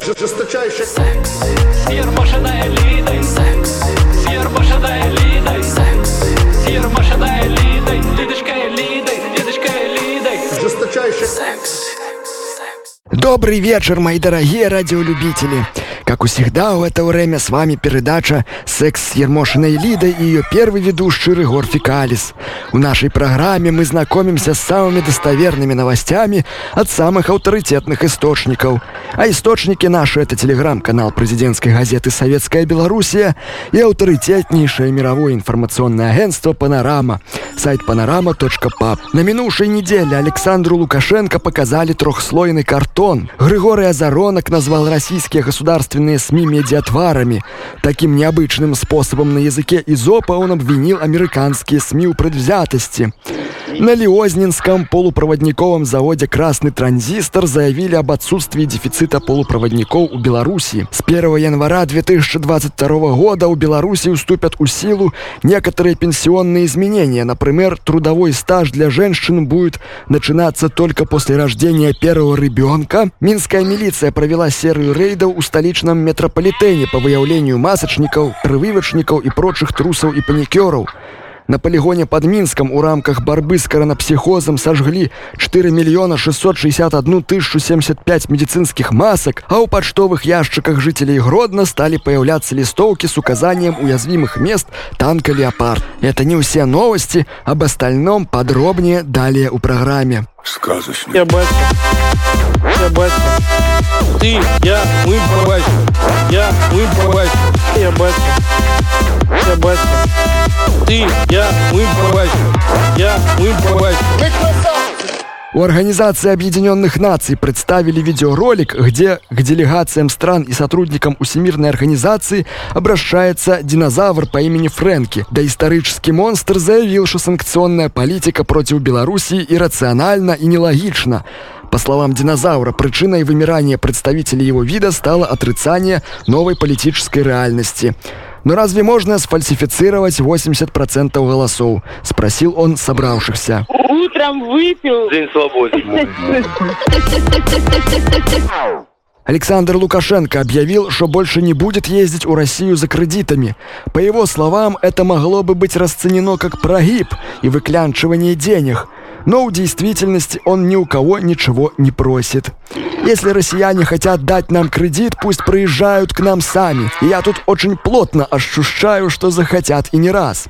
Жесточайший секс Сверхмашиная элитой Секс Сверхмашиная элитой Секс Сверхмашиная элитой Лидочка элитой Лидочка элитой Жесточайший секс Добрый вечер, мои дорогие радиолюбители! Как всегда, в это время с вами передача «Секс с Ермошиной Лидой» и ее первый ведущий Ригор Фикалис. В нашей программе мы знакомимся с самыми достоверными новостями от самых авторитетных источников. А источники наши — это телеграм-канал президентской газеты «Советская Белоруссия» и авторитетнейшее мировое информационное агентство «Панорама» сайт panorama.pub. На минувшей неделе Александру Лукашенко показали трехслойный картон. Григорий Азаронок назвал российские государственные СМИ медиатварами. Таким необычным способом на языке изопа он обвинил американские СМИ у предвзятости. На Лиознинском полупроводниковом заводе «Красный транзистор» заявили об отсутствии дефицита полупроводников у Беларуси. С 1 января 2022 года у Беларуси уступят у силу некоторые пенсионные изменения. Например, трудовой стаж для женщин будет начинаться только после рождения первого ребенка. Минская милиция провела серию рейдов у столичном метрополитене по выявлению масочников, прививочников и прочих трусов и паникеров. На полигоне под Минском у рамках борьбы с коронапсихозом сожгли 4 миллиона 661 тысячу 75 медицинских масок, а у почтовых ящиках жителей Гродно стали появляться листовки с указанием уязвимых мест танка «Леопард». Это не все новости, об остальном подробнее далее у программе. Сказочно. Я батя. Я батя. Ты, я, мы батя. Я, мы батя. Я батя. Я батя. Ты, я, мы батя. Я, мы красавцы. У Организации Объединенных Наций представили видеоролик, где к делегациям стран и сотрудникам Всемирной организации обращается динозавр по имени Фрэнки. Да исторический монстр заявил, что санкционная политика против Белоруссии иррациональна и нелогична. По словам динозавра, причиной вымирания представителей его вида стало отрицание новой политической реальности. Но разве можно сфальсифицировать 80% голосов? Спросил он собравшихся. Утром выпил. День свободы. Александр Лукашенко объявил, что больше не будет ездить у Россию за кредитами. По его словам, это могло бы быть расценено как прогиб и выклянчивание денег. Но в действительности он ни у кого ничего не просит. Если россияне хотят дать нам кредит, пусть приезжают к нам сами. И я тут очень плотно ощущаю, что захотят и не раз.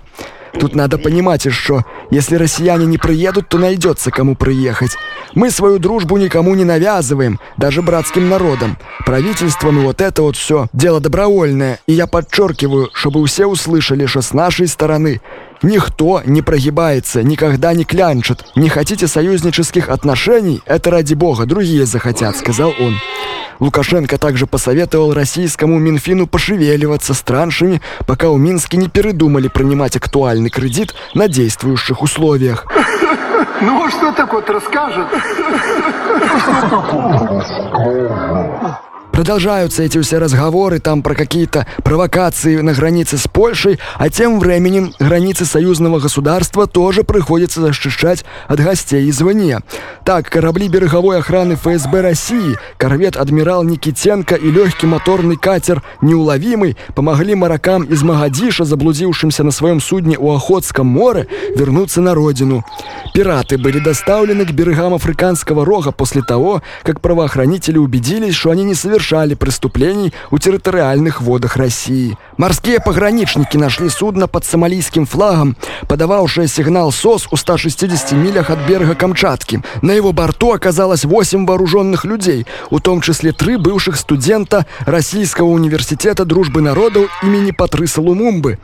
Тут надо понимать еще, если россияне не приедут, то найдется кому приехать. Мы свою дружбу никому не навязываем, даже братским народам. Правительством и вот это вот все дело добровольное. И я подчеркиваю, чтобы все услышали, что с нашей стороны никто не прогибается, никогда не клянчит. Не хотите союзнических отношений? Это ради бога, другие захотят, сказал он. Лукашенко также посоветовал российскому Минфину пошевеливаться с траншами, пока у Минске не передумали принимать актуальный кредит на действующих условиях. Ну, а что так вот расскажет? Продолжаются эти все разговоры там про какие-то провокации на границе с Польшей, а тем временем границы союзного государства тоже приходится защищать от гостей извне. Так, корабли береговой охраны ФСБ России, корвет «Адмирал Никитенко» и легкий моторный катер «Неуловимый» помогли морякам из Магадиша, заблудившимся на своем судне у Охотском море, вернуться на родину. Пираты были доставлены к берегам Африканского рога после того, как правоохранители убедились, что они не совершали преступлений у территориальных водах России. Морские пограничники нашли судно под сомалийским флагом, подававшее сигнал СОС у 160 милях от берега Камчатки. На его борту оказалось 8 вооруженных людей, в том числе три бывших студента Российского университета дружбы народов имени Патрыса Лумумбы.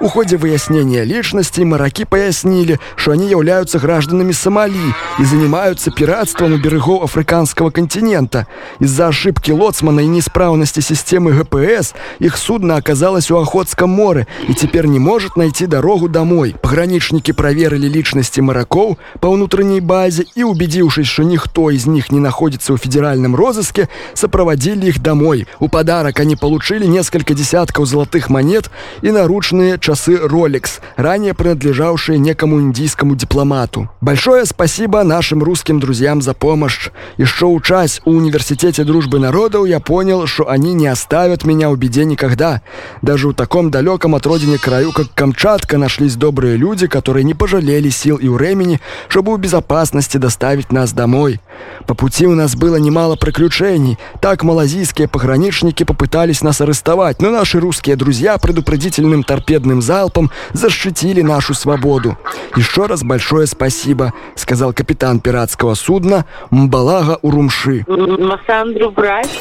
В ходе выяснения личности моряки пояснили, что они являются гражданами Сомали и занимаются пиратством у берегов африканского континента. Из-за ошибки лоцмана и неисправности системы ГПС их судно оказалось у Охотском море и теперь не может найти дорогу домой. Пограничники проверили личности моряков по внутренней базе и, убедившись, что никто из них не находится в федеральном розыске, сопроводили их домой. У подарок они получили несколько десятков золотых монет и наручные часы Rolex, ранее принадлежавшие некому индийскому дипломату. Большое спасибо нашим русским друзьям за помощь. Еще учась у Университете дружбы народов, я понял, что они не оставят меня в беде никогда. Даже в таком далеком от родине краю, как Камчатка, нашлись добрые люди, которые не пожалели сил и времени, чтобы в безопасности доставить нас домой. По пути у нас было немало приключений. Так малазийские пограничники попытались нас арестовать, но наши русские друзья предупредительным торпедным залпом защитили нашу свободу. Еще раз большое спасибо, сказал капитан пиратского судна Мбалага Урумши. Массандру брать?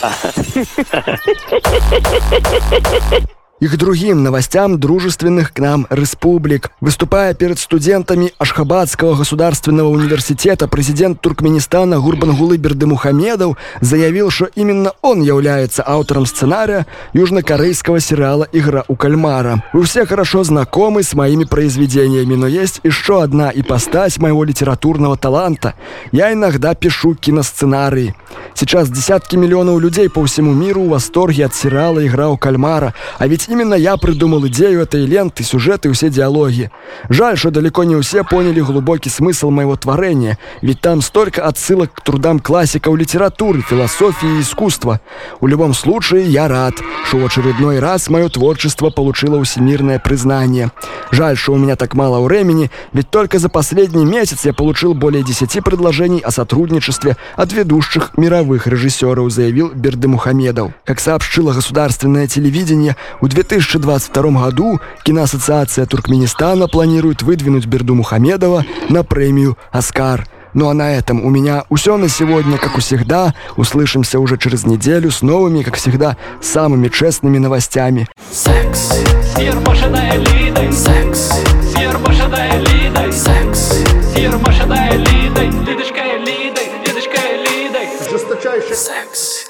И к другим новостям дружественных к нам республик. Выступая перед студентами Ашхабадского государственного университета, президент Туркменистана Гурбангулы Бердымухамедов заявил, что именно он является автором сценария южнокорейского сериала «Игра у кальмара». Вы все хорошо знакомы с моими произведениями, но есть еще одна ипостась моего литературного таланта. Я иногда пишу киносценарии. Сейчас десятки миллионов людей по всему миру в восторге от сериала «Игра у кальмара», а ведь Именно я придумал идею этой ленты, сюжеты и все диалоги. Жаль, что далеко не все поняли глубокий смысл моего творения, ведь там столько отсылок к трудам классиков литературы, философии и искусства. В любом случае, я рад, что в очередной раз мое творчество получило всемирное признание. Жаль, что у меня так мало времени, ведь только за последний месяц я получил более 10 предложений о сотрудничестве от ведущих мировых режиссеров, заявил Бердымухамедов. Как сообщило государственное телевидение, у 2022 году киноассоциация Туркменистана планирует выдвинуть Берду Мухамедова на премию «Оскар». Ну а на этом у меня все на сегодня, как у всегда. Услышимся уже через неделю с новыми, как всегда, самыми честными новостями. Секс. Секс. Секс. Секс.